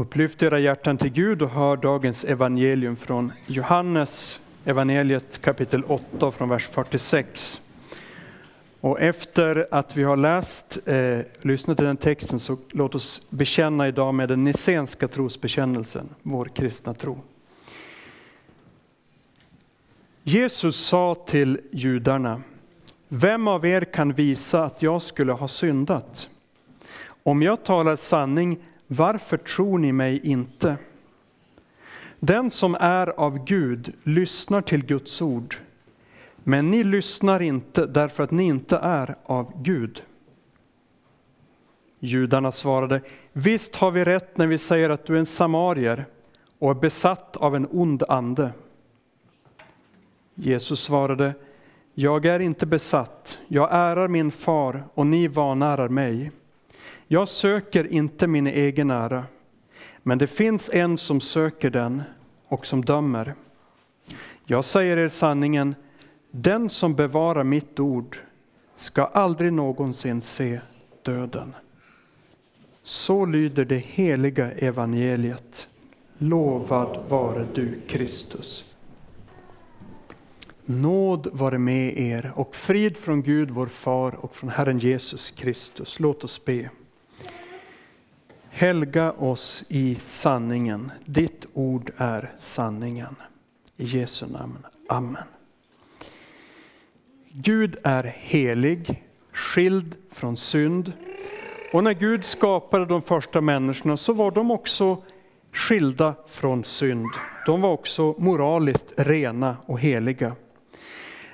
Upplyft era hjärtan till Gud och hör dagens evangelium från Johannes evangeliet kapitel 8 från vers 46. Och efter att vi har läst, eh, lyssnat till den texten så låt oss bekänna idag med den nicenska trosbekännelsen, vår kristna tro. Jesus sa till judarna, vem av er kan visa att jag skulle ha syndat? Om jag talar sanning, varför tror ni mig inte? Den som är av Gud lyssnar till Guds ord, men ni lyssnar inte därför att ni inte är av Gud. Judarna svarade, visst har vi rätt när vi säger att du är en samarier och är besatt av en ond ande. Jesus svarade, jag är inte besatt, jag ärar min far och ni vanärar mig. Jag söker inte min egen ära, men det finns en som söker den och som dömer. Jag säger er sanningen, den som bevarar mitt ord ska aldrig någonsin se döden. Så lyder det heliga evangeliet. Lovad vare du Kristus. Nåd vare med er och frid från Gud vår far och från Herren Jesus Kristus. Låt oss be. Helga oss i sanningen. Ditt ord är sanningen. I Jesu namn. Amen. Gud är helig, skild från synd. Och när Gud skapade de första människorna så var de också skilda från synd. De var också moraliskt rena och heliga.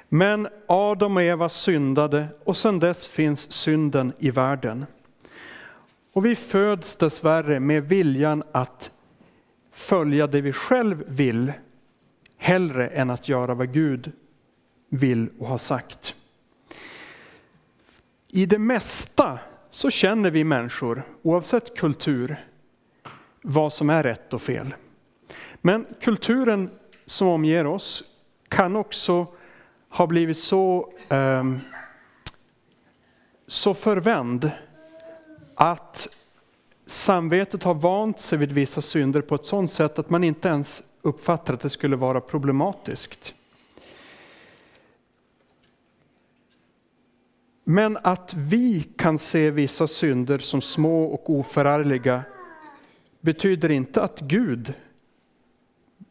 Men Adam och Eva syndade och sedan dess finns synden i världen. Och vi föds dessvärre med viljan att följa det vi själv vill hellre än att göra vad Gud vill och har sagt. I det mesta så känner vi människor, oavsett kultur, vad som är rätt och fel. Men kulturen som omger oss kan också ha blivit så, eh, så förvänd att samvetet har vant sig vid vissa synder på ett sådant sätt att man inte ens uppfattar att det skulle vara problematiskt. Men att vi kan se vissa synder som små och oförargliga betyder inte att Gud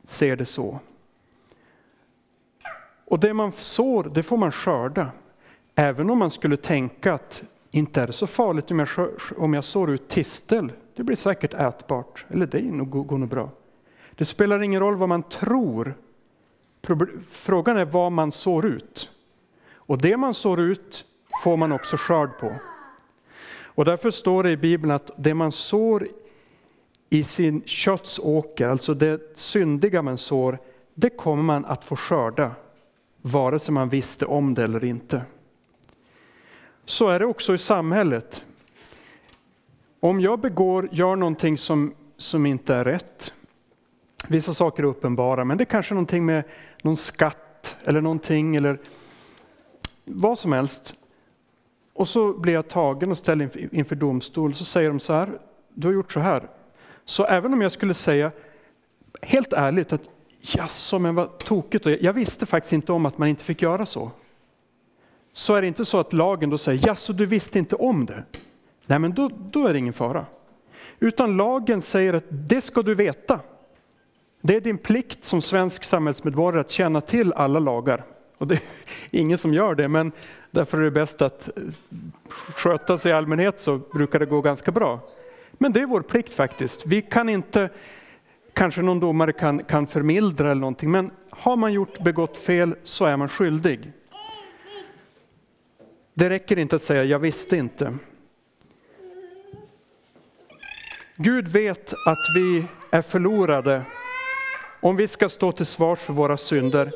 ser det så. Och det man sår, det får man skörda. Även om man skulle tänka att inte är det så farligt om jag, om jag sår ut tistel. Det blir säkert ätbart. Eller det går nog bra. Det spelar ingen roll vad man tror. Frågan är vad man sår ut. Och det man sår ut får man också skörd på. Och därför står det i Bibeln att det man sår i sin köttsåker, alltså det syndiga man sår, det kommer man att få skörda, vare sig man visste om det eller inte. Så är det också i samhället. Om jag begår, gör någonting som, som inte är rätt, vissa saker är uppenbara, men det är kanske någonting med någon skatt eller någonting eller vad som helst. Och så blir jag tagen och ställd inför, inför domstol, så säger de så här, du har gjort så här. Så även om jag skulle säga helt ärligt att jaså, men vad tokigt, jag visste faktiskt inte om att man inte fick göra så så är det inte så att lagen då säger, ja så du visste inte om det. Nej men då, då är det ingen fara. Utan lagen säger att det ska du veta. Det är din plikt som svensk samhällsmedborgare att känna till alla lagar. Och det är ingen som gör det, men därför är det bäst att sköta sig i allmänhet så brukar det gå ganska bra. Men det är vår plikt faktiskt. Vi kan inte, kanske någon domare kan, kan förmildra eller någonting, men har man gjort begått fel så är man skyldig. Det räcker inte att säga jag visste inte. Gud vet att vi är förlorade om vi ska stå till svars för våra synder.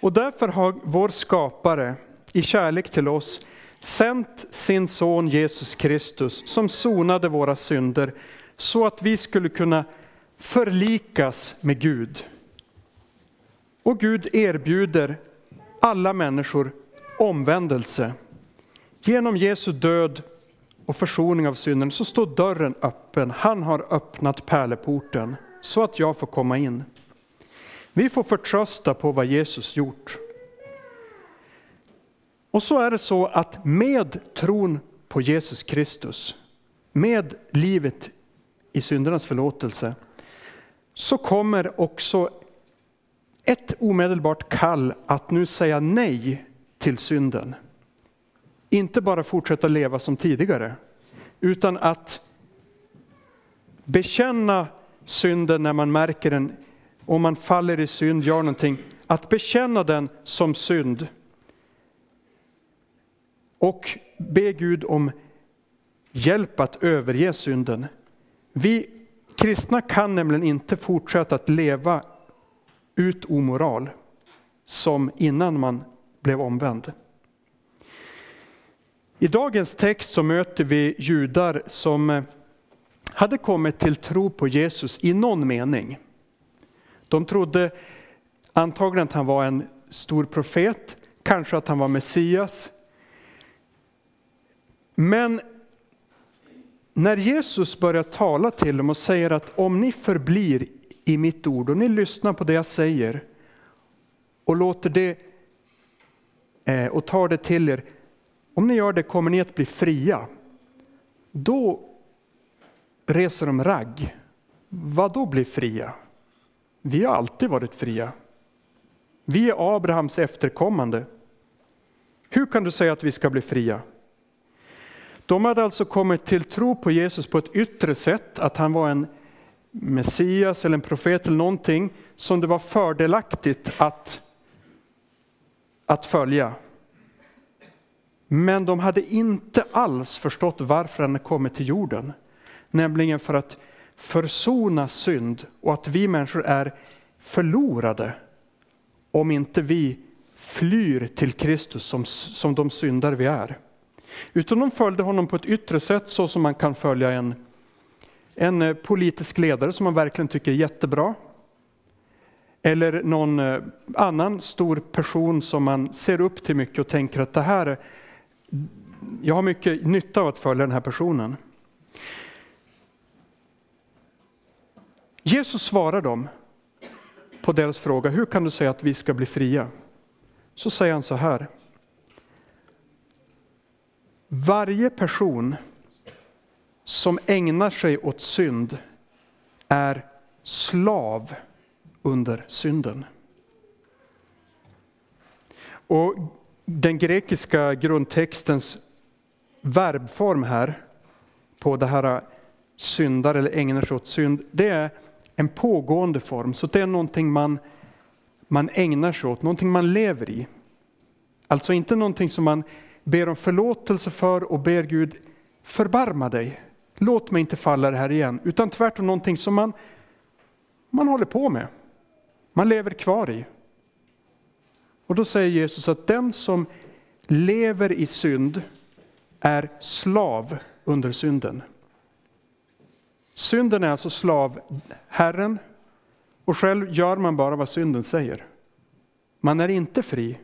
Och därför har vår skapare i kärlek till oss sänt sin son Jesus Kristus som sonade våra synder så att vi skulle kunna förlikas med Gud. Och Gud erbjuder alla människor omvändelse. Genom Jesu död och försoning av synden så står dörren öppen. Han har öppnat pärleporten så att jag får komma in. Vi får förtrösta på vad Jesus gjort. Och så är det så att med tron på Jesus Kristus, med livet i syndernas förlåtelse, så kommer också ett omedelbart kall att nu säga nej till synden. Inte bara fortsätta leva som tidigare, utan att bekänna synden när man märker den, om man faller i synd, gör någonting, att bekänna den som synd. Och be Gud om hjälp att överge synden. Vi kristna kan nämligen inte fortsätta att leva ut omoral som innan man blev omvänd. I dagens text så möter vi judar som eh, hade kommit till tro på Jesus i någon mening. De trodde antagligen att han var en stor profet, kanske att han var Messias. Men när Jesus börjar tala till dem och säger att om ni förblir i mitt ord och ni lyssnar på det jag säger och låter det Eh, och tar det till er. Om ni gör det kommer ni att bli fria. Då reser de ragg. Vad då bli fria? Vi har alltid varit fria. Vi är Abrahams efterkommande. Hur kan du säga att vi ska bli fria? De hade alltså kommit till tro på Jesus på ett yttre sätt, att han var en Messias eller en profet eller någonting som det var fördelaktigt att, att följa. Men de hade inte alls förstått varför han kommit till jorden. Nämligen för att försona synd och att vi människor är förlorade om inte vi flyr till Kristus som, som de syndare vi är. Utan de följde honom på ett yttre sätt så som man kan följa en en politisk ledare som man verkligen tycker är jättebra. Eller någon eh, annan stor person som man ser upp till mycket och tänker att det här, jag har mycket nytta av att följa den här personen. Jesus svarar dem på deras fråga, hur kan du säga att vi ska bli fria? Så säger han så här. Varje person som ägnar sig åt synd är slav under synden. Och den grekiska grundtextens verbform här på det här äh, syndar eller ägnar sig åt synd, det är en pågående form. Så det är någonting man, man ägnar sig åt, någonting man lever i. Alltså inte någonting som man ber om förlåtelse för och ber Gud förbarma dig. Låt mig inte falla det här igen, utan tvärtom någonting som man, man håller på med. Man lever kvar i. Och då säger Jesus att den som lever i synd är slav under synden. Synden är alltså slav Herren och själv gör man bara vad synden säger. Man är inte fri.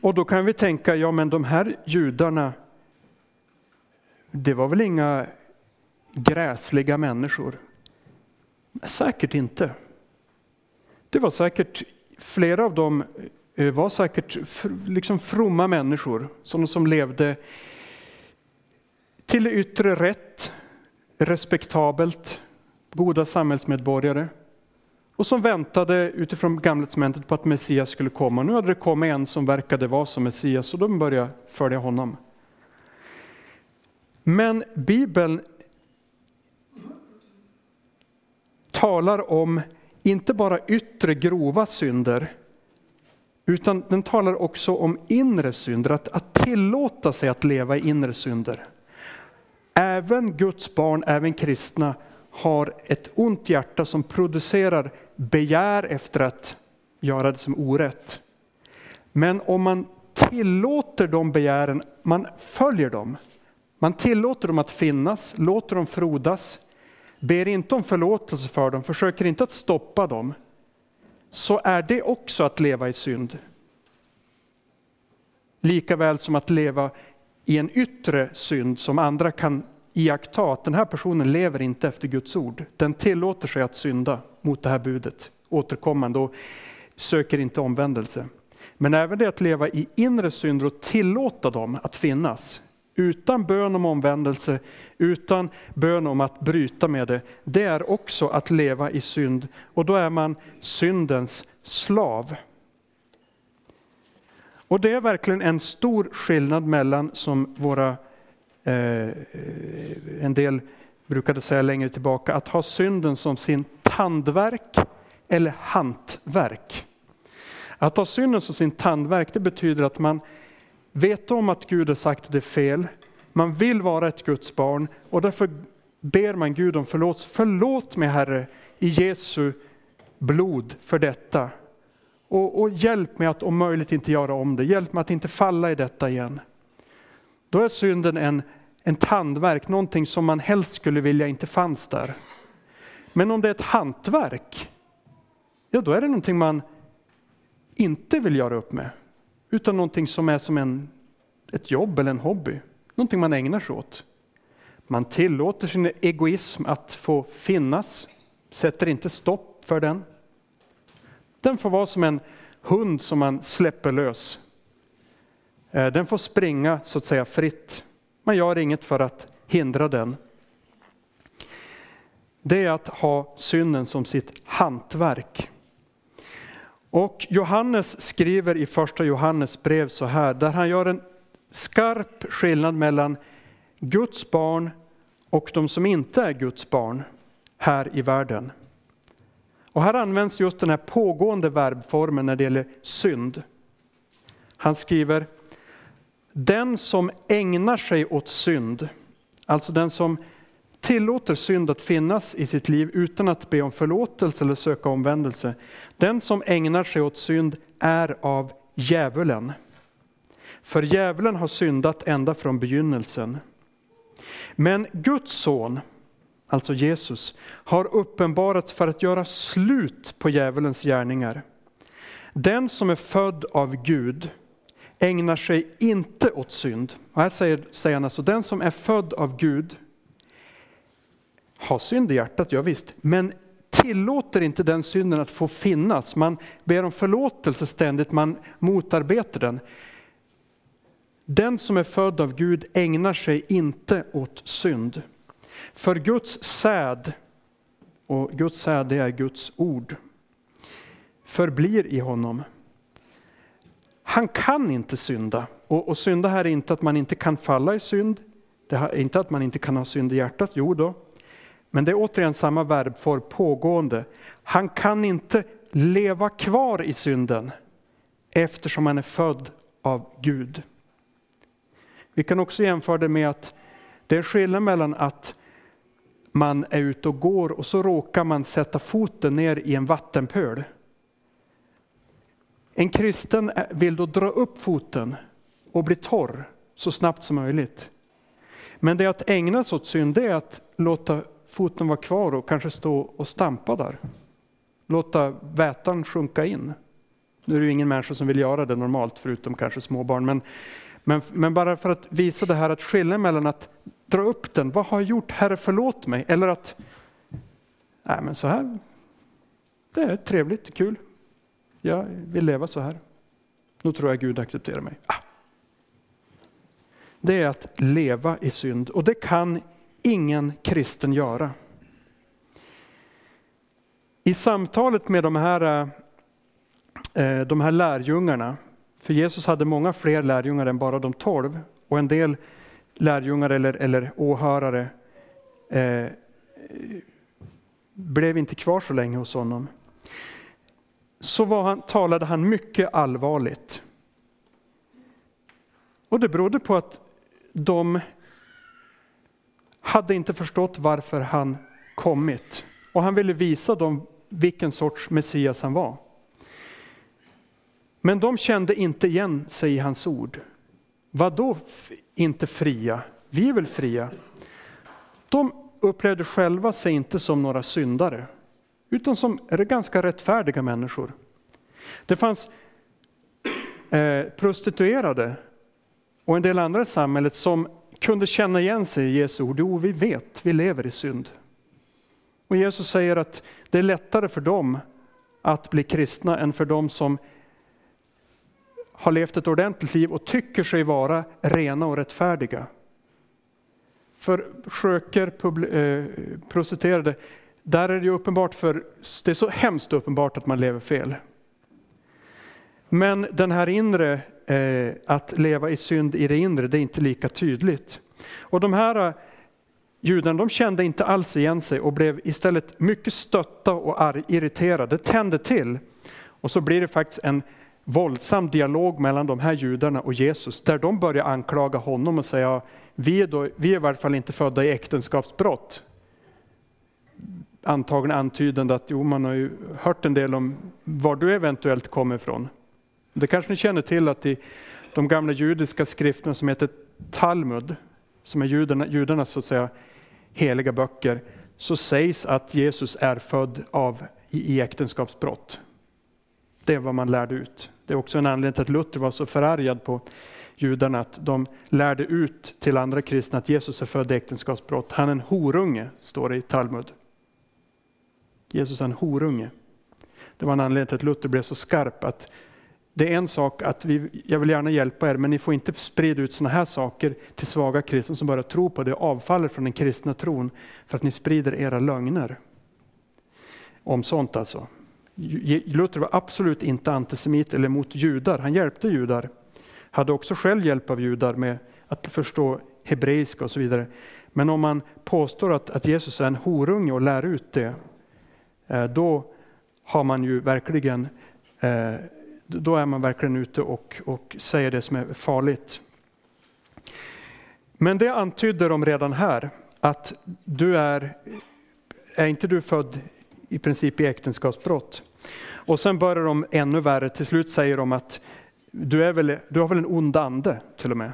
Och då kan vi tänka, ja men de här judarna, det var väl inga gräsliga människor? Säkert inte. Det var säkert, flera av dem eh, var säkert liksom fromma människor, sådana som levde till yttre rätt, respektabelt, goda samhällsmedborgare och som väntade utifrån Gamla testamentet på att Messias skulle komma. Nu hade det kommit en som verkade vara som Messias och de började följa honom. Men Bibeln talar om inte bara yttre grova synder, utan den talar också om inre synder, att, att tillåta sig att leva i inre synder. Även Guds barn, även kristna, har ett ont hjärta som producerar begär efter att göra det som orätt. Men om man tillåter de begären, man följer dem, man tillåter dem att finnas, låter dem frodas, ber inte om förlåtelse för dem, försöker inte att stoppa dem, så är det också att leva i synd. Likaväl som att leva i en yttre synd som andra kan iaktta att den här personen lever inte efter Guds ord. Den tillåter sig att synda mot det här budet återkommande och söker inte omvändelse. Men även det att leva i inre synder och tillåta dem att finnas utan bön om omvändelse, utan bön om att bryta med det, det är också att leva i synd och då är man syndens slav. Och det är verkligen en stor skillnad mellan, som våra eh, en del brukade säga längre tillbaka, att ha synden som sin tandverk eller hantverk. Att ha synden som sin tandverk, det betyder att man vet om att Gud har sagt att det är fel. Man vill vara ett Guds barn och därför ber man Gud om förlåtelse. Förlåt mig Herre i Jesu blod för detta. Och, och, hjälp mig att om möjligt inte göra om det. Hjälp mig att inte falla i detta igen. Då är synden en, en tandverk, någonting som man helst skulle vilja inte fanns där. Men om det är ett hantverk, ja då är det någonting man inte vill göra upp med. Utan någonting som är som en, ett jobb eller en hobby. Någonting man ägnar sig åt. Man tillåter sin egoism att få finnas, sätter inte stopp för den. Den får vara som en hund som man släpper lös. Eh, den får springa så att säga fritt. Man gör inget för att hindra den. Det är att ha synden som sitt hantverk. Och Johannes skriver i första Johannes brev så här, där han gör en skarp skillnad mellan Guds barn och de som inte är Guds barn här i världen. Och här används just den här pågående verbformen när det gäller synd. Han skriver, den som ägnar sig åt synd, alltså den som tillåter synd att finnas i sitt liv utan att be om förlåtelse eller söka omvändelse. Den som ägnar sig åt synd är av djävulen. För djävulen har syndat ända från begynnelsen. Men Guds son, alltså Jesus, har uppenbarats för att göra slut på djävulens gärningar. Den som är född av Gud ägnar sig inte åt synd. Och här säger, säger han alltså, den som är född av Gud har synd i hjärtat, ja visst, men tillåter inte den synden att få finnas. Man ber om förlåtelse ständigt, man motarbetar den. Den som är född av Gud ägnar sig inte åt synd. För Guds säd, och Guds säd det är Guds ord, förblir i honom. Han kan inte synda. Och, och synda här är inte att man inte kan falla i synd, det är inte att man inte kan ha synd i hjärtat, jo då. Men det är återigen samma verbform, pågående. Han kan inte leva kvar i synden eftersom han är född av Gud. Vi kan också jämföra det med att det är skillnad mellan att man är ute och går och så råkar man sätta foten ner i en vattenpöl. En kristen vill då dra upp foten och bli torr så snabbt som möjligt. Men det att ägna sig åt synd, det är att låta foten vara kvar och kanske stå och stampa där. Låta vätan sjunka in. Nu är det ju ingen människa som vill göra det normalt, förutom kanske småbarn. Men, men, men bara för att visa det här att skillnaden mellan att dra upp den, vad har jag gjort, Herre förlåt mig, eller att, nej men så här, det är trevligt, kul, jag vill leva så här. Nu tror jag Gud accepterar mig. Ah. Det är att leva i synd och det kan ingen kristen göra. I samtalet med de här, eh, de här lärjungarna, för Jesus hade många fler lärjungar än bara de tolv, och en del lärjungar eller, eller åhörare eh, blev inte kvar så länge hos honom. Så var han, talade han mycket allvarligt. Och det berodde på att de hade inte förstått varför han kommit. Och han ville visa dem vilken sorts Messias han var. Men de kände inte igen sig i hans ord. Vad då inte fria? Vi är väl fria? De upplevde själva sig inte som några syndare, utan som ganska rättfärdiga människor. Det fanns eh, prostituerade och en del andra i samhället som kunde känna igen sig i Jesu ord. Jo, vi vet, vi lever i synd. Och Jesus säger att det är lättare för dem att bli kristna än för dem som har levt ett ordentligt liv och tycker sig vara rena och rättfärdiga. För sköker, eh, prostituerade, där är det ju uppenbart för, det är så hemskt uppenbart att man lever fel. Men den här inre, eh, att leva i synd i det inre, det är inte lika tydligt. Och de här eh, judarna, de kände inte alls igen sig och blev istället mycket stötta och irriterade, tände till. Och så blir det faktiskt en våldsam dialog mellan de här judarna och Jesus, där de börjar anklaga honom och säga, vi är, då, vi är i varje fall inte födda i äktenskapsbrott. Antagligen antydande att jo, man har ju hört en del om var du eventuellt kommer ifrån. Det kanske ni känner till att i de gamla judiska skrifterna som heter Talmud, som är judarna, judarnas så att säga heliga böcker, så sägs att Jesus är född av, i, i äktenskapsbrott. Det är vad man lärde ut. Det är också en anledning till att Luther var så förargad på judarna att de lärde ut till andra kristna att Jesus är född i äktenskapsbrott. Han är en horunge, står det i Talmud. Jesus är en horunge. Det var en anledning till att Luther blev så skarp att det är en sak att vi, jag vill gärna hjälpa er, men ni får inte sprida ut sådana här saker till svaga kristna som bara tror på det och avfaller från den kristna tron för att ni sprider era lögner. Om sånt alltså. Luther var absolut inte antisemit eller mot judar, han hjälpte judar. Hade också själv hjälp av judar med att förstå hebreiska och så vidare. Men om man påstår att, att Jesus är en horunge och lär ut det, eh, då har man ju verkligen eh, då är man verkligen ute och, och säger det som är farligt. Men det antyder de redan här, att du är, är inte du född i princip i äktenskapsbrott? Och sen börjar de ännu värre, till slut säger de att du, är väl, du har väl en ond ande till och med.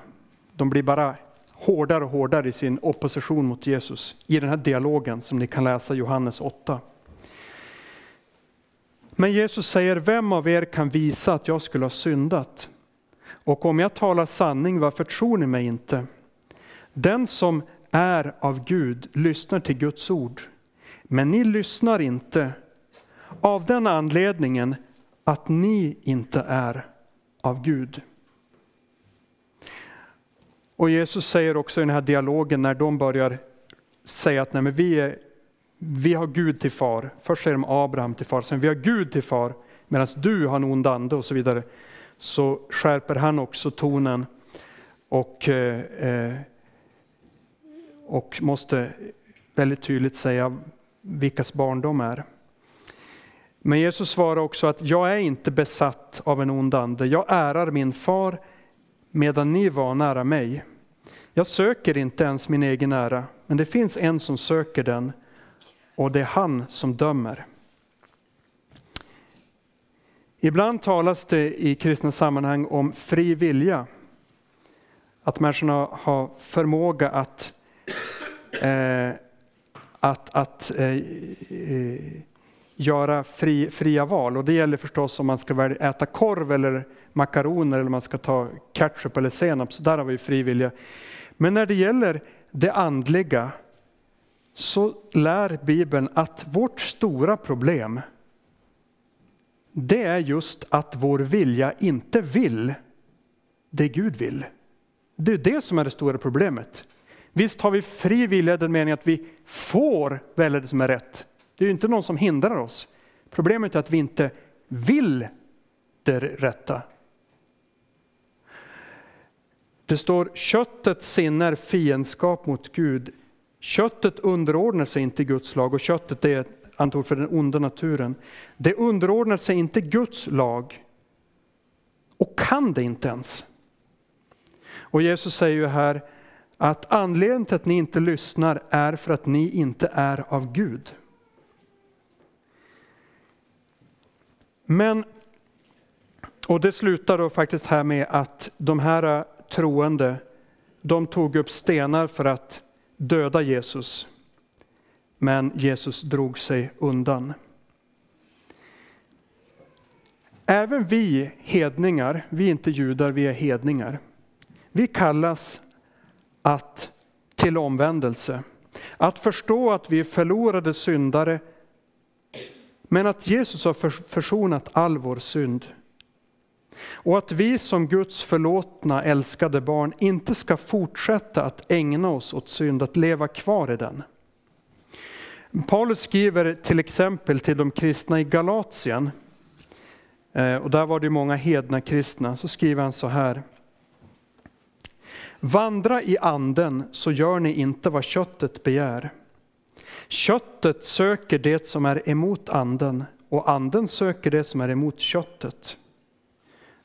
De blir bara hårdare och hårdare i sin opposition mot Jesus i den här dialogen som ni kan läsa i Johannes 8. Men Jesus säger, vem av er kan visa att jag skulle ha syndat? Och om jag talar sanning, varför tror ni mig inte? Den som är av Gud lyssnar till Guds ord, men ni lyssnar inte av den anledningen att ni inte är av Gud. Och Jesus säger också i den här dialogen när de börjar säga att nej, men vi är vi har Gud till far. Först säger de Abraham till far, sen vi har Gud till far, medan du har en ond ande och så vidare. Så skärper han också tonen och, eh, eh och måste väldigt tydligt säga vilkas barn de är. Men Jesus svarar också att jag är inte besatt av en ond ande. Jag ärar min far medan ni var nära mig. Jag söker inte ens min egen ära, men det finns en som söker den och det är han som dömer. Ibland talas det i kristna sammanhang om fri vilja. Att människorna har förmåga att, eh, att, att eh, eh göra fri, fria val. Och det gäller förstås om man ska äta korv eller makaroner eller man ska ta ketchup eller senap. Så där har vi fri vilja. Men när det gäller det andliga så lär Bibeln att vårt stora problem det är just att vår vilja inte vill det Gud vill. Det är det som är det stora problemet. Visst har vi fri vilja i den meningen att vi får välja det som är rätt. Det är ju inte någon som hindrar oss. Problemet är att vi inte vill det rätta. Det står köttets sinne är fiendskap mot Gud. Köttet underordnar sig inte Guds lag och köttet är antor för den onda naturen. Det underordnar sig inte Guds lag och kan det inte ens. Och Jesus säger ju här att anledningen till att ni inte lyssnar är för att ni inte är av Gud. Men, och det slutar då faktiskt här med att de här troende, de tog upp stenar för att döda Jesus. Men Jesus drog sig undan. Även vi hedningar, vi är inte judar, vi är hedningar. Vi kallas att till omvändelse. Att förstå att vi är förlorade syndare, men att Jesus har försonat all vår synd. Och att vi som Guds förlåtna, älskade barn inte ska fortsätta att ägna oss åt synd, att leva kvar i den. Paulus skriver till exempel till de kristna i Galatien, eh, och där var det många hedna kristna, så skriver han så här. Vandra i anden så gör ni inte vad köttet begär. Köttet söker det som är emot anden och anden söker det som är emot köttet.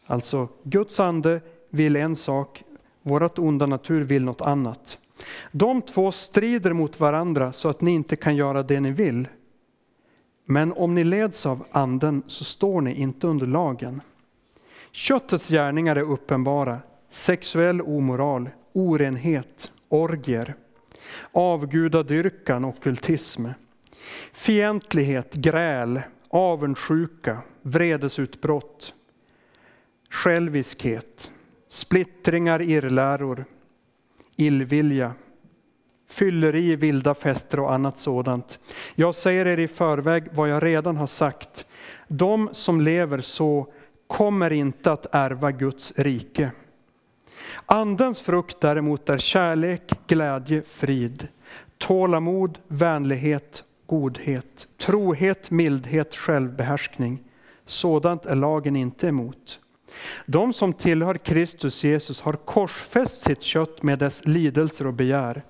Alltså, Guds ande vill en sak, vårt onda natur vill något annat. De två strider mot varandra så att ni inte kan göra det ni vill. Men om ni leds av anden så står ni inte under lagen. Köttets gärningar är uppenbara, sexuell omoral, orenhet, orgier, avgudadyrkan och kultism, fientlighet, gräl, avundsjuka, vredesutbrott, själviskhet, splittringar, irrläror, illvilja, fylleri, vilda fester och annat sådant. Jag säger er i förväg vad jag redan har sagt. De som lever så kommer inte att ärva Guds rike. Andens frukt däremot är kärlek, glädje, frid, tålamod, vänlighet, godhet, trohet, mildhet, självbehärskning. Sådant är lagen inte emot. De som tillhör Kristus Jesus har korsfäst sitt kött med dess lidelser och begär.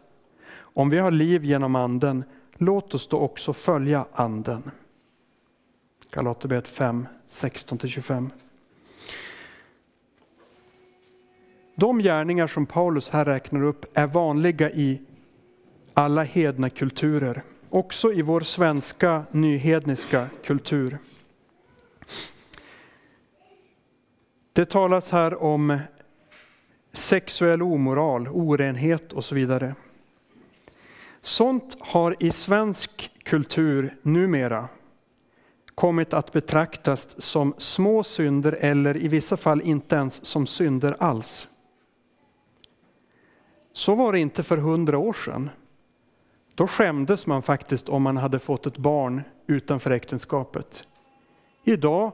Om vi har liv genom anden, låt oss då också följa anden. Galaterbrevet 5, 16-25. De gärningar som Paulus här räknar upp är vanliga i alla hedna kulturer, också i vår svenska nyhedniska kultur. Det talas här om sexuell omoral, orenhet och så vidare. Sånt har i svensk kultur numera kommit att betraktas som små synder eller i vissa fall inte ens som synder alls. Så var det inte för hundra år sedan. Då skämdes man faktiskt om man hade fått ett barn utanför äktenskapet. Idag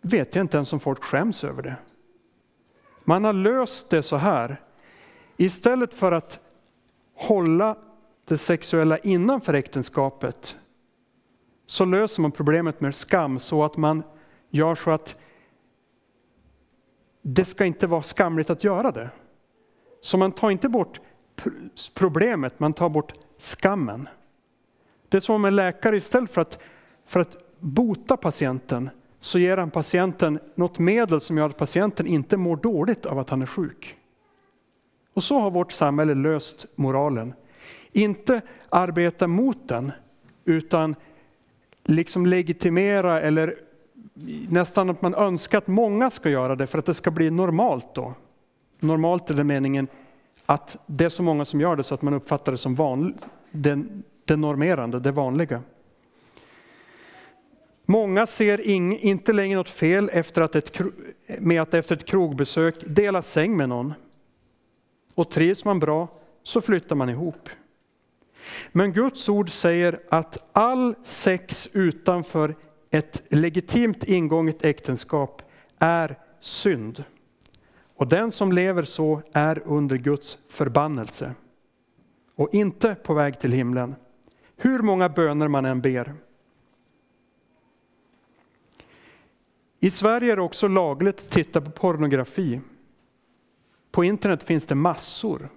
vet jag inte ens om folk skäms över det. Man har löst det så här. Istället för att hålla det sexuella innanför äktenskapet så löser man problemet med skam så att man gör så att det ska inte vara skamligt att göra det. Så man tar inte bort problemet, man tar bort skammen. Det är som om en läkare istället för att, för att bota patienten så ger han patienten något medel som gör att patienten inte mår dåligt av att han är sjuk. Och så har vårt samhälle löst moralen. Inte arbeta mot den, utan liksom legitimera eller nästan att man önskar att många ska göra det för att det ska bli normalt då. Normalt är den meningen att det är så många som gör det så att man uppfattar det som vanligt, det, det normerande, det vanliga. Många ser inte längre något fel efter att ett, med att efter ett krogbesök dela säng med någon. Och trivs man bra så flyttar man ihop. Men Guds ord säger att all sex utanför ett legitimt ingånget äktenskap är synd. Och den som lever så är under Guds förbannelse och inte på väg till himlen. Hur många böner man än ber. I Sverige är det också lagligt att titta på pornografi. På internet finns det massor.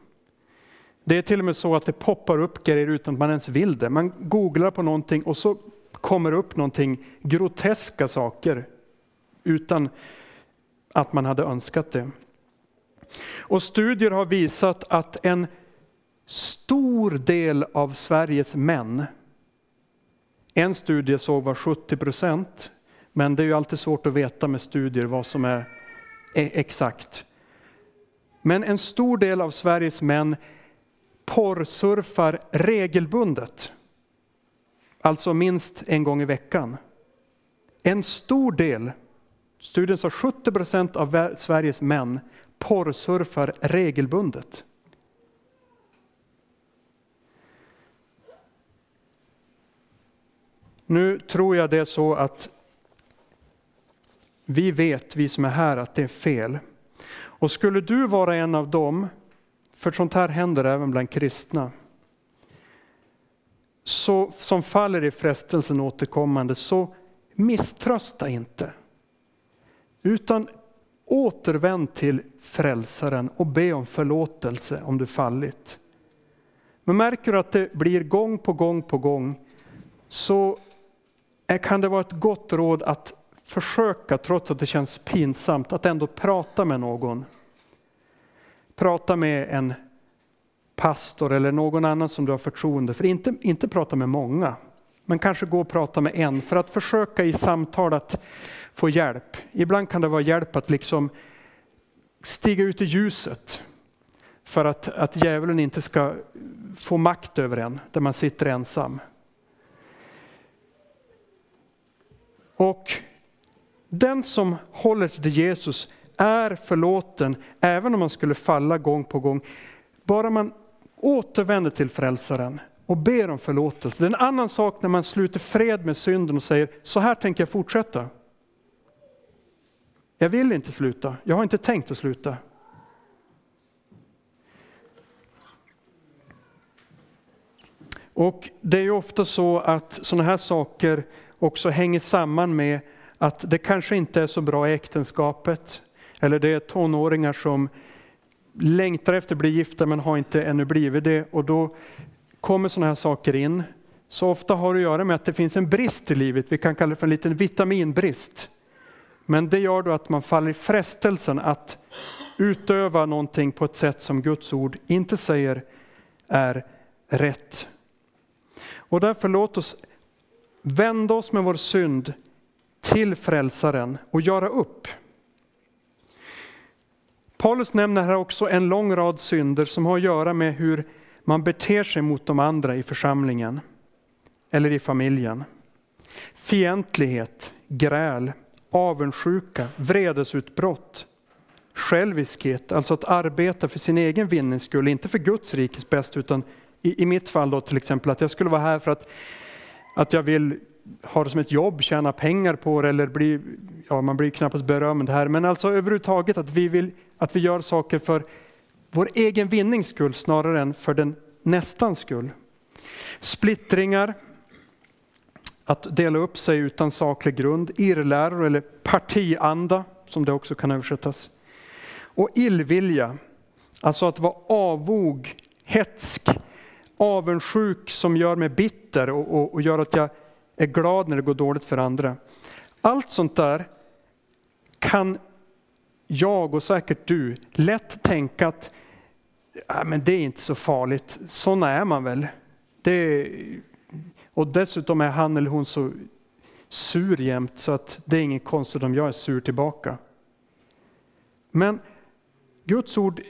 Det är till och med så att det poppar upp grejer utan att man ens vill det. Man googlar på någonting och så kommer det upp någonting groteska saker utan att man hade önskat det. Och studier har visat att en stor del av Sveriges män, en studie såg var 70 procent, men det är ju alltid svårt att veta med studier vad som är e- exakt. Men en stor del av Sveriges män porrsurfar regelbundet. Alltså minst en gång i veckan. En stor del, studien sa 70 procent av Sveriges män porrsurfar regelbundet. Nu tror jag det är så att vi vet, vi som är här, att det är fel. Och skulle du vara en av dem, för sånt här händer även bland kristna, så, som faller i frestelsen återkommande, så misströsta inte. Utan återvänd till frälsaren och be om förlåtelse om du fallit. Men märker du att det blir gång på gång på gång så kan det vara ett gott råd att försöka, trots att det känns pinsamt, att ändå prata med någon. Prata med en pastor eller någon annan som du har förtroende för. Inte, inte prata med många, men kanske gå och prata med en för att försöka i samtal att få hjälp. Ibland kan det vara hjälp att liksom stiga ut i ljuset för att, att djävulen inte ska få makt över en där man sitter ensam. Och den som håller till Jesus är förlåten även om man skulle falla gång på gång. Bara man återvänder till frälsaren och ber om förlåtelse. Det är en annan sak när man sluter fred med synden och säger så här tänker jag fortsätta. Jag vill inte sluta, jag har inte tänkt att sluta. Och det är ju ofta så att sådana här saker också hänger samman med att det kanske inte är så bra i äktenskapet. Eller det är tonåringar som längtar efter att bli gifta men har inte ännu blivit det. Och då kommer sådana här saker in. Så ofta har det att göra med att det finns en brist i livet. Vi kan kalla det för en liten vitaminbrist. Men det gör då att man faller i frestelsen att utöva någonting på ett sätt som Guds ord inte säger är rätt. Och därför låt oss vända oss med vår synd till frälsaren och göra upp. Paulus nämner här också en lång rad synder som har att göra med hur man beter sig mot de andra i församlingen eller i familjen. Fientlighet, gräl, avundsjuka, vredesutbrott, själviskhet, alltså att arbeta för sin egen vinnings skull, inte för Guds rikes bästa, utan i, i mitt fall då till exempel att jag skulle vara här för att, att jag vill ha det som ett jobb, tjäna pengar på det eller bli, ja man blir knappast berömd här, men alltså överhuvudtaget att vi vill, att vi gör saker för vår egen vinnings skull snarare än för den nästans skull. Splittringar, att dela upp sig utan saklig grund, irrläror eller partianda som det också kan översättas. Och illvilja, alltså att vara avog, hetsk, avundsjuk som gör mig bitter och, och, och gör att jag är glad när det går dåligt för andra. Allt sånt där kan jag och säkert du lätt tänka att äh, men det är inte så farligt, sådana är man väl. Det, och dessutom är han eller hon så sur jämt så att det är inget konstigt om jag är sur tillbaka. Men Guds ord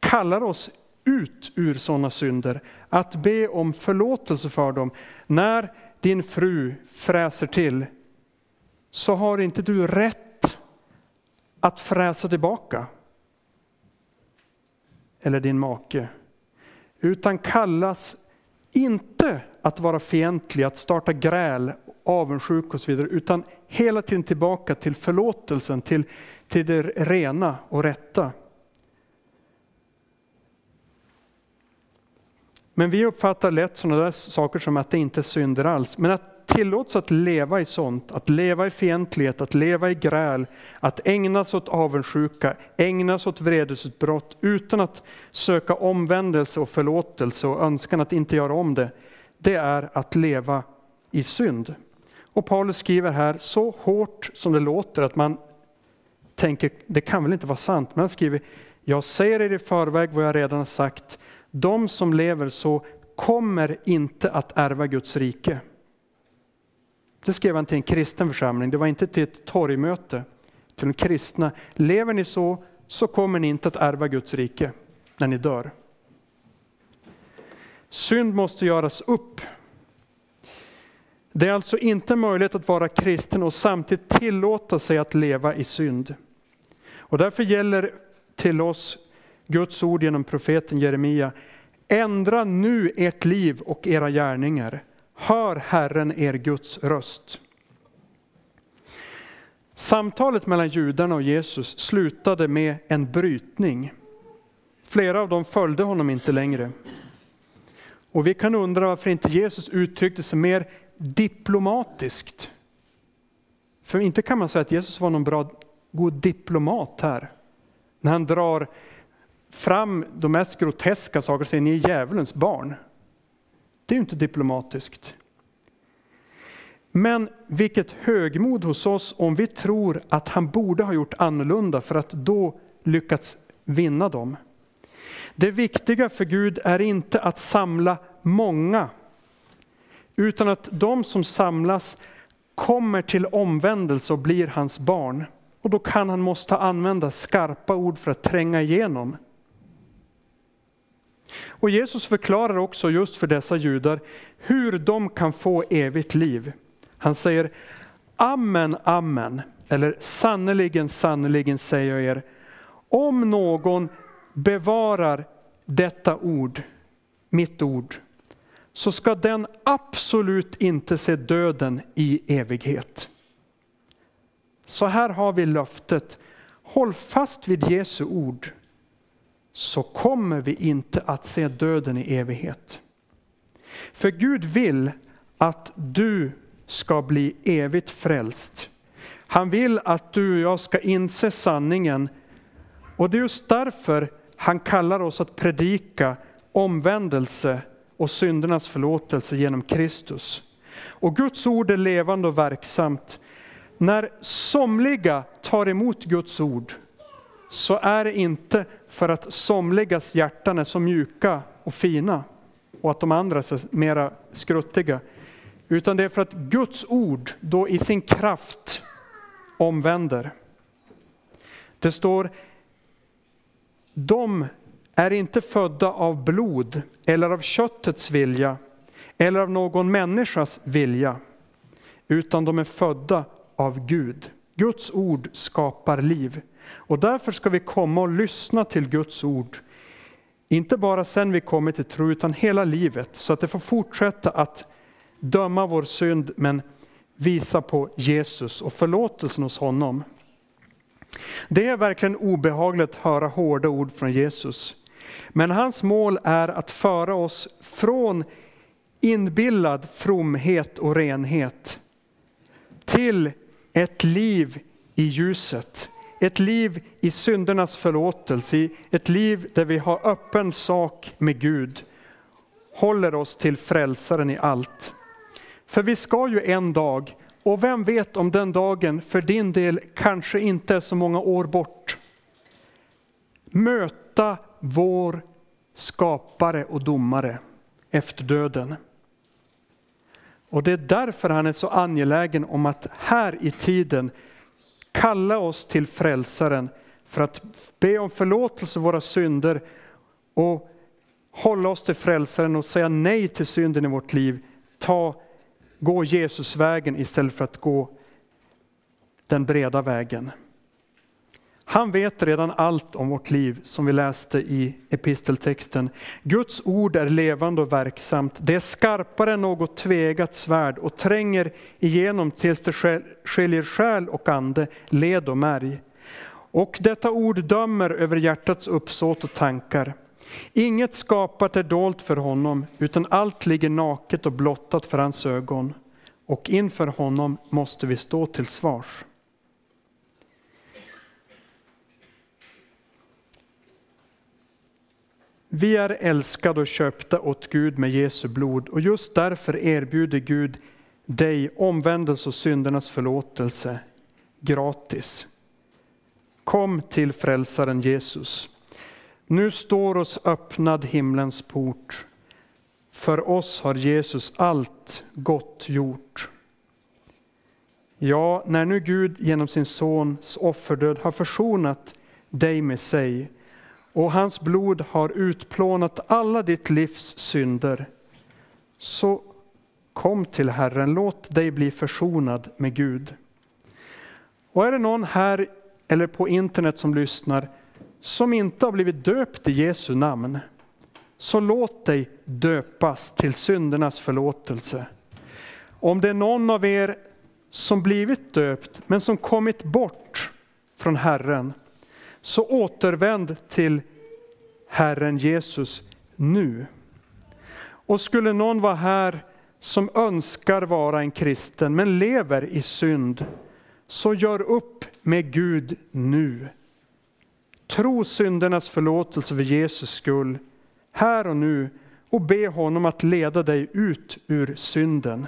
kallar oss ut ur sådana synder, att be om förlåtelse för dem. När din fru fräser till så har inte du rätt att fräsa tillbaka. Eller din make. Utan kallas inte att vara fientlig, att starta gräl, avundsjuk och så vidare, utan hela tiden tillbaka till förlåtelsen, till, till det rena och rätta. Men vi uppfattar lätt sådana där saker som att det inte är synder alls. Men att tillåts att leva i sånt, att leva i fientlighet, att leva i gräl, att ägna sig åt avundsjuka, ägna sig åt vredesutbrott utan att söka omvändelse och förlåtelse och önskan att inte göra om det. Det är att leva i synd. Och Paulus skriver här så hårt som det låter att man tänker, det kan väl inte vara sant, men han skriver, jag säger er i förväg vad jag redan har sagt, de som lever så kommer inte att ärva Guds rike. Det skrev han till en kristen församling, det var inte till ett torgmöte, till de kristna. Lever ni så, så kommer ni inte att ärva Guds rike när ni dör. Synd måste göras upp. Det är alltså inte möjligt att vara kristen och samtidigt tillåta sig att leva i synd. Och därför gäller till oss Guds ord genom profeten Jeremia. Ändra nu ert liv och era gärningar. Hör Herren er Guds röst. Samtalet mellan judarna och Jesus slutade med en brytning. Flera av dem följde honom inte längre. Och vi kan undra varför inte Jesus uttryckte sig mer diplomatiskt. För inte kan man säga att Jesus var någon bra, god diplomat här. När han drar fram de mest groteska saker och säger ni är djävulens barn. Det är ju inte diplomatiskt. Men vilket högmod hos oss om vi tror att han borde ha gjort annorlunda för att då lyckats vinna dem. Det viktiga för Gud är inte att samla många, utan att de som samlas kommer till omvändelse och blir hans barn. Och då kan han måste använda skarpa ord för att tränga igenom. Och Jesus förklarar också just för dessa judar hur de kan få evigt liv. Han säger Amen, amen, eller sannerligen, sannerligen säger jag er, om någon bevarar detta ord, mitt ord, så ska den absolut inte se döden i evighet. Så här har vi löftet. Håll fast vid Jesu ord så kommer vi inte att se döden i evighet. För Gud vill att du ska bli evigt frälst. Han vill att du och jag ska inse sanningen. Och det är just därför han kallar oss att predika omvändelse och syndernas förlåtelse genom Kristus. Och Guds ord är levande och verksamt. När somliga tar emot Guds ord så är det inte för att somligas hjärtan är så mjuka och fina och att de andra är mera skruttiga. Utan det är för att Guds ord då i sin kraft omvänder. Det står, de är inte födda av blod eller av köttets vilja eller av någon människas vilja, utan de är födda av Gud. Guds ord skapar liv. Och därför ska vi komma och lyssna till Guds ord. Inte bara sen vi kommit till tro, utan hela livet. Så att det får fortsätta att döma vår synd, men visa på Jesus och förlåtelsen hos honom. Det är verkligen obehagligt att höra hårda ord från Jesus. Men hans mål är att föra oss från inbillad fromhet och renhet till ett liv i ljuset. Ett liv i syndernas förlåtelse, ett liv där vi har öppen sak med Gud, håller oss till frälsaren i allt. För vi ska ju en dag, och vem vet om den dagen för din del kanske inte är så många år bort, möta vår skapare och domare efter döden. Och det är därför han är så angelägen om att här i tiden kalla oss till frälsaren för att be om förlåtelse för våra synder och hålla oss till frälsaren och säga nej till synden i vårt liv. Ta, gå Jesusvägen istället för att gå den breda vägen. Han vet redan allt om vårt liv som vi läste i episteltexten. Guds ord är levande och verksamt. Det är skarpare än något tvegat svärd och tränger igenom tills det skiljer själ och ande, led och märg. Och detta ord dömer över hjärtats uppsåt och tankar. Inget skapat är dolt för honom, utan allt ligger naket och blottat för hans ögon. Och inför honom måste vi stå till svars. Vi är älskade och köpta åt Gud med Jesu blod och just därför erbjuder Gud dig omvändelse och syndernas förlåtelse gratis. Kom till frälsaren Jesus. Nu står oss öppnad himlens port. För oss har Jesus allt gott gjort. Ja, när nu Gud genom sin sons offerdöd har försonat dig med sig och hans blod har utplånat alla ditt livs synder. Så kom till Herren, låt dig bli försonad med Gud. Och är det någon här eller på internet som lyssnar som inte har blivit döpt i Jesu namn, så låt dig döpas till syndernas förlåtelse. Om det är någon av er som blivit döpt men som kommit bort från Herren, så återvänd till Herren Jesus nu. Och skulle någon vara här som önskar vara en kristen men lever i synd, så gör upp med Gud nu. Tro syndernas förlåtelse för Jesus skull, här och nu, och be honom att leda dig ut ur synden.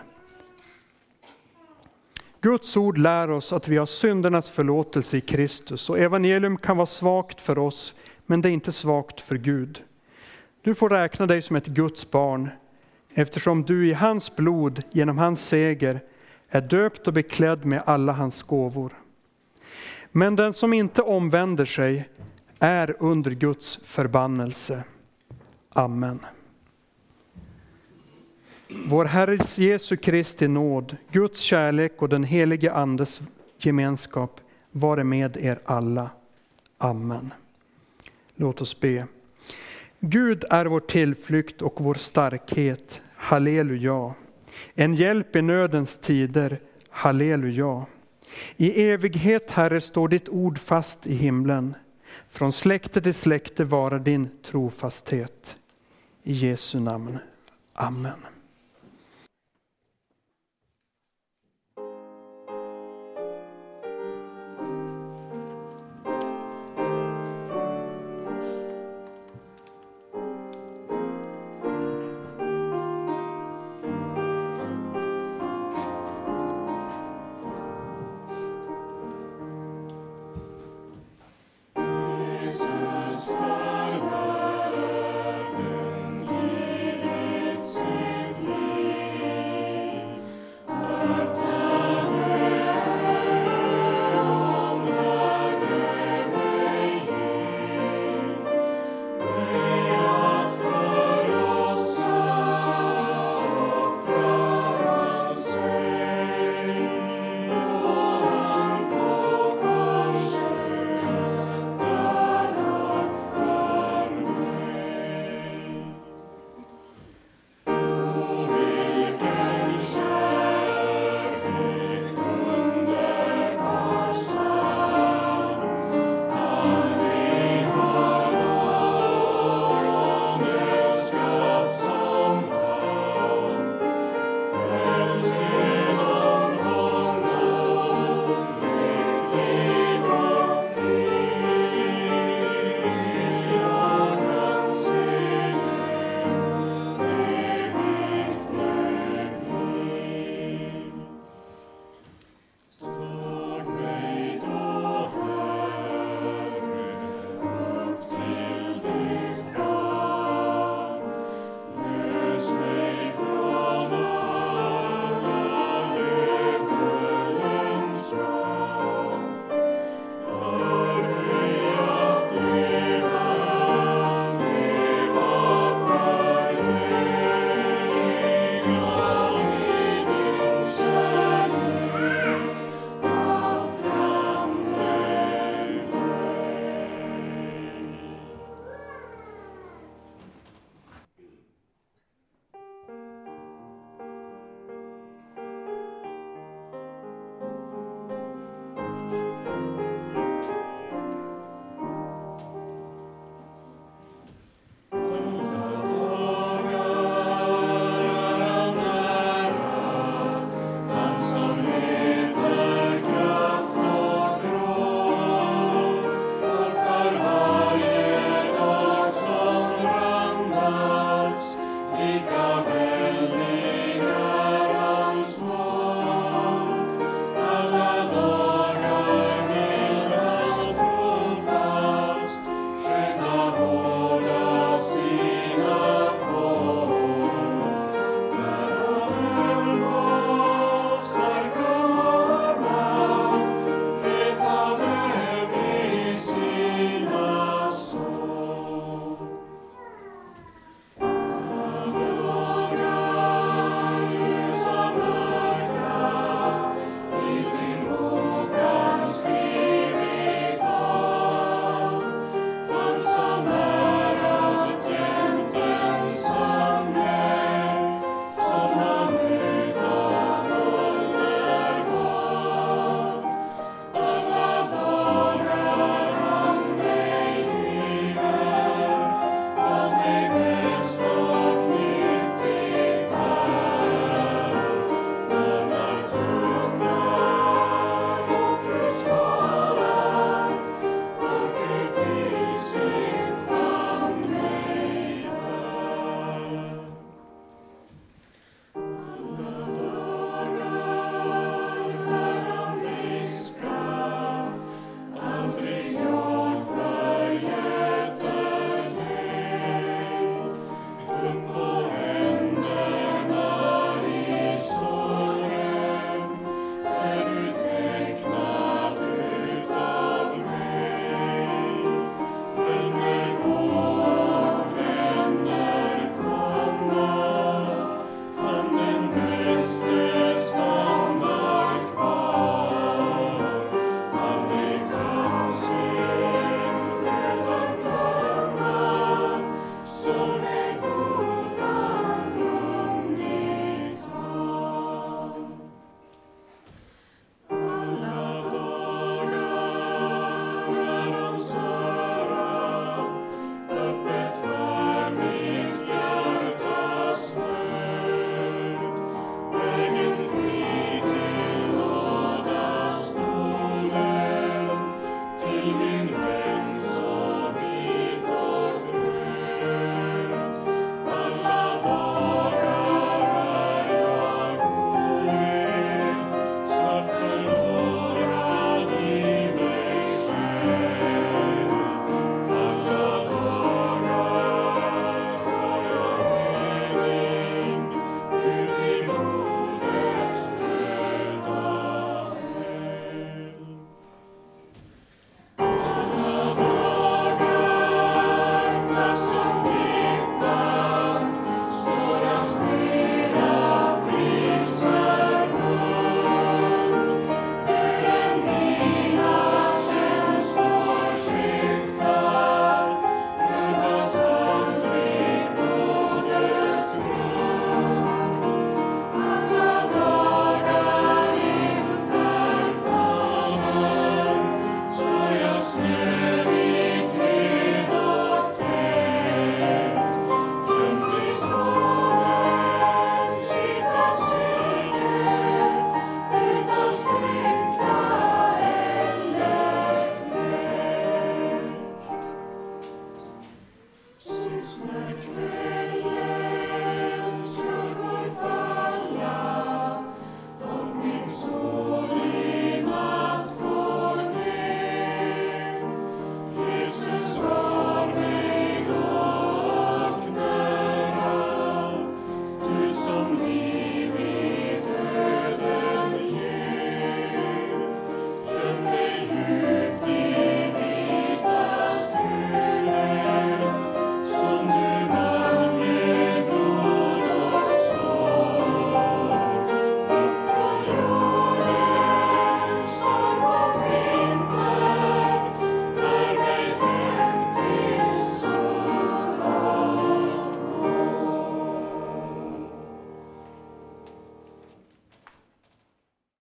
Guds ord lär oss att vi har syndernas förlåtelse i Kristus och evangelium kan vara svagt för oss, men det är inte svagt för Gud. Du får räkna dig som ett Guds barn eftersom du i hans blod, genom hans seger, är döpt och beklädd med alla hans gåvor. Men den som inte omvänder sig är under Guds förbannelse. Amen. Vår Herres Jesu Kristi nåd, Guds kärlek och den helige Andes gemenskap vare med er alla. Amen. Låt oss be. Gud är vår tillflykt och vår starkhet. Halleluja. En hjälp i nödens tider. Halleluja. I evighet, Herre, står ditt ord fast i himlen. Från släkte till släkte vara din trofasthet. I Jesu namn. Amen.